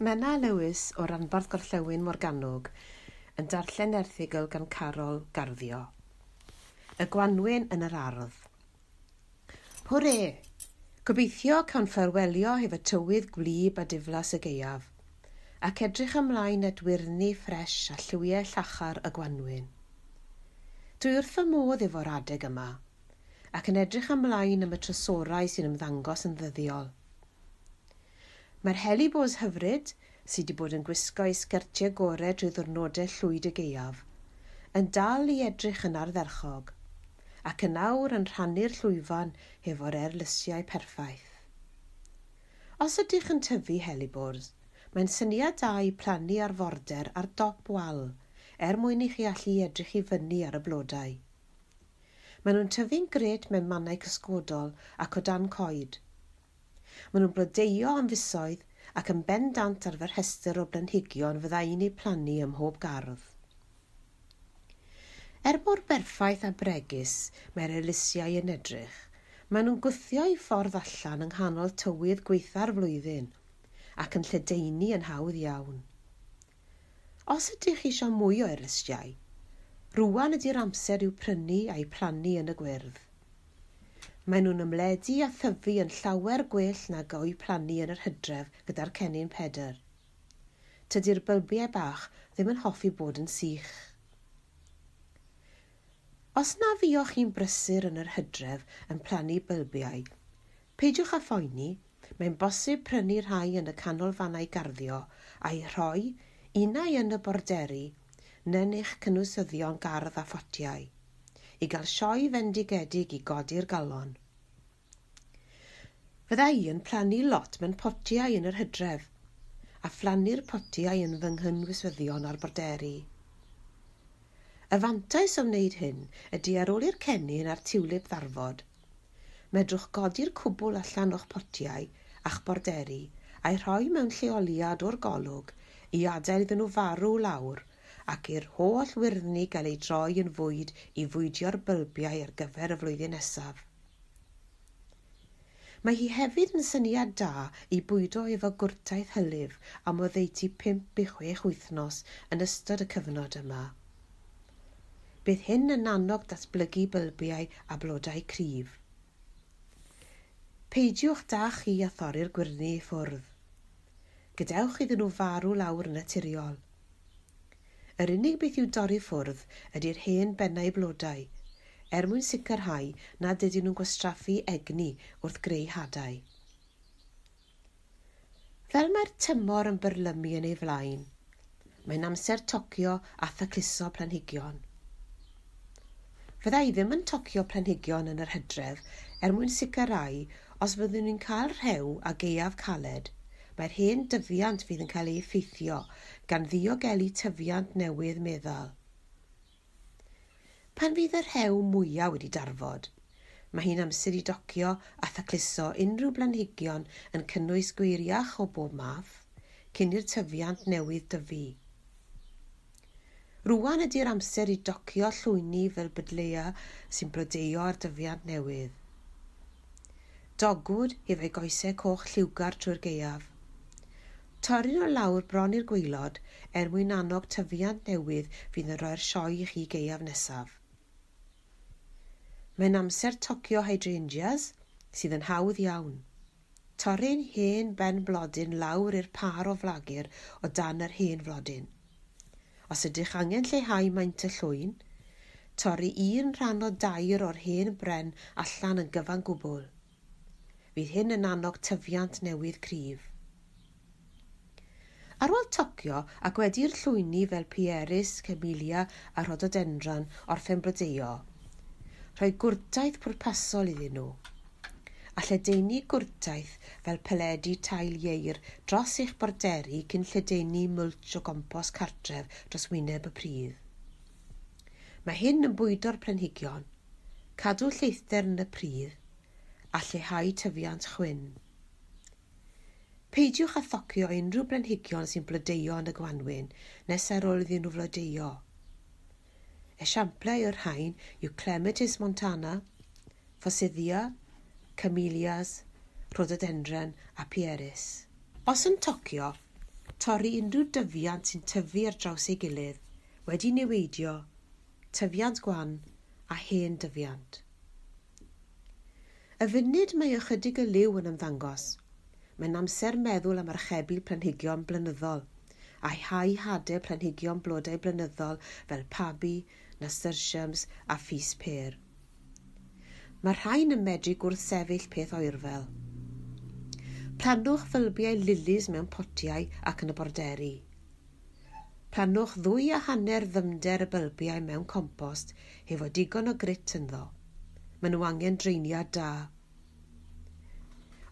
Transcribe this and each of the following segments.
Menna Lewis o Ranbarth Gorllewin Morgannwg yn darllen erthigol gan Carol Garddio. Y Gwanwyn yn yr Ardd. Hwre! Gobeithio cawn ffarwelio efo tywydd gwlyb a diflas y geiaf, ac edrych ymlaen at wirni ffres a lliwiau llachar y Gwanwyn. Dwi wrth fy modd efo'r adeg yma, ac yn edrych ymlaen am y trysorau sy'n ymddangos yn ddyddiol – Mae'r helibos hyfryd, sydd wedi bod yn gwisgo ei sgertiau gorau drwy ddwrnodau llwyd y geiaf, yn dal i edrych yn ardderchog, ac yn awr yn rhannu'r llwyfan hefo'r erlysiau perffaith. Os ydych yn tyfu helibors, mae'n syniad da i plannu arforder ar dop wal er mwyn i chi allu edrych i fyny ar y blodau. Maen nhw'n tyfu'n gret mewn mannau cysgodol ac o dan coed, Maen nhw'n blodeio am fusoedd ac yn bendant ar fy rhestr o blanhigion fyddai'n ei plannu ym mhob gardd. Er mor berffaith a bregus mae'r elusiau yn edrych, maen nhw'n gwythio i ffordd allan yng nghanol tywydd gweitha'r flwyddyn ac yn lledeini yn hawdd iawn. Os ydych chi eisiau mwy o elusiau, rwan ydy'r amser i'w prynu a'i plannu yn y gwyrdd. Maen nhw'n ymledu a thyfu yn llawer gwell nag o'i plannu yn yr hydref gyda'r cennin Pedr. Tydy'r bylbiau bach ddim yn hoffi bod yn sych. Os na fioch chi'n brysur yn yr hydref yn plannu bylbiau, peidiwch â phoeni, mae'n bosib prynu rhai yn y canolfannau garddio a'i rhoi unau yn y borderi neu'n eich cynwysyddion gardd a ffotiau i gael sioe fendigedig i godi'r galon. Fydda i yn plannu lot mewn potiau yn yr hydref a phlannu'r potiau yn fy nghynwyswyddion ar borderi. Y fantais o wneud hyn ydy ar ôl i'r cennin a'r tiwlip ddarfod. Medrwch godi'r cwbl allan o'ch potiau a'ch borderi a'i rhoi mewn lleoliad o'r golwg i adael iddyn nhw farw lawr – ac i'r holl wyrddni gael ei droi yn fwyd i fwydio'r bylbiau ar gyfer y flwyddyn nesaf. Mae hi hefyd yn syniad da i bwydo efo gwrtaeth hylif am oddeutu 5 i 6 wythnos yn ystod y cyfnod yma. Bydd hyn yn annog datblygu bylbiau a blodau cryf. Peidiwch da chi a thorri'r gwirni i ffwrdd. Gadewch iddyn nhw farw lawr yn naturiol – Yr unig beth yw dorri ffwrdd ydy'r hen bennau blodau, er mwyn sicrhau nad ydyn nhw'n gwastraffu egni wrth greu hadau. Fel mae'r tymor yn byrlymu yn ei flaen, mae'n amser tocio a thacluso planhigion. Fydda i ddim yn tocio planhigion yn yr hydref er mwyn sicrhau os fyddwn ni'n cael rhew a geiaf caled – mae'r hen dyfiant fydd yn cael ei effeithio gan ddiogelu tyfiant newydd meddal. Pan fydd yr hew mwyaf wedi darfod, mae hi'n amser i docio a thacluso unrhyw blanhigion yn cynnwys gweiriach o bob math cyn i'r tyfiant newydd dyfu. Rwan ydy'r amser i docio llwyni fel bydleia sy'n blodeo ar dyfiant newydd. Dogwyd efo'i goesau coch lliwgar trwy'r geiaf. Torri nhw lawr bron i'r gwaelod er mwyn annog tyfiant newydd fydd yn rhoi'r sioe i chi geiaf nesaf. Mae'n amser tocio hydrangeas sydd yn hawdd iawn. Torri'n hen ben blodyn lawr i'r par o flagur o dan yr hen flodyn. Os ydych angen lleihau maint y llwyn, torri un rhan o dair o'r hen bren allan yn gyfan gwbl. Fydd hyn yn annog tyfiant newydd cryf. Ar ôl tocio ac wedi'r llwyni fel pieris, Camelia a rhododendron orffen blodeuo, rhoi gwrtaith pwrpasol iddyn nhw. A lledeini gwrtaith fel peledu tail ieir dros eich borderi cyn lledeini mwlch o gompos cartref dros wyneb y pridd. Mae hyn yn bwydo'r planhigion, cadw lleithder yn y pridd a lleihau tyfiant chwyn. Peidiwch â thocio unrhyw blanhigion sy'n blodeuo yn y gwanwyn nes ar ôl iddyn nhw flodeuo. Esiamplau o'r rhain yw Clematis montana, Fosiddia, Camellias, Rhododendron a Pieris. Os yn tocio, torri unrhyw dyfiant sy'n tyfu ar draws ei gilydd, wedi newidio, tyfiant gwan a hen dyfiant. Y funud mae ychydig y liw yn ymddangos – mae'n amser meddwl am archebu planhigion blynyddol a hau hadau planhigion blodau blynyddol fel pabi, nasturtiums a ffis per. Mae rhain yn medru gwrth sefyll peth oerfel. Planwch fylbiau lilys mewn potiau ac yn y borderi. Planwch ddwy a hanner ddymder y bylbiau mewn compost hefo digon o grit ynddo. Maen nhw angen dreiniad da.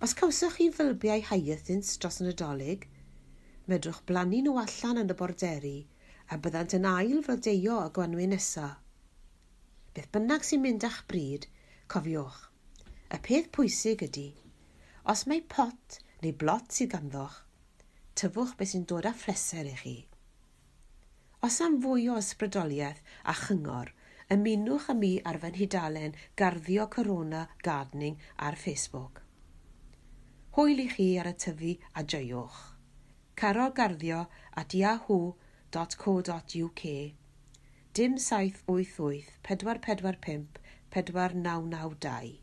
Os cawswch chi fylbiau hyacinths dros y Nadolig, medrwch blannu nhw allan yn y borderi a byddant yn ail flodeio y gwanwyn nesaf. Beth bynnag sy'n mynd â'ch bryd, cofiwch. Y peth pwysig ydy, os mae pot neu blot sydd ganddoch, tyfwch beth sy'n dod â phleser i chi. Os am fwy o ysbrydoliaeth a chyngor, ymunwch â mi ar fy nhudalen Garddio Corona Gardening ar Facebook hwyl i chi ar y tyfu a joiwch. Carol garddio at yahoo.co.uk dim 788 445 4992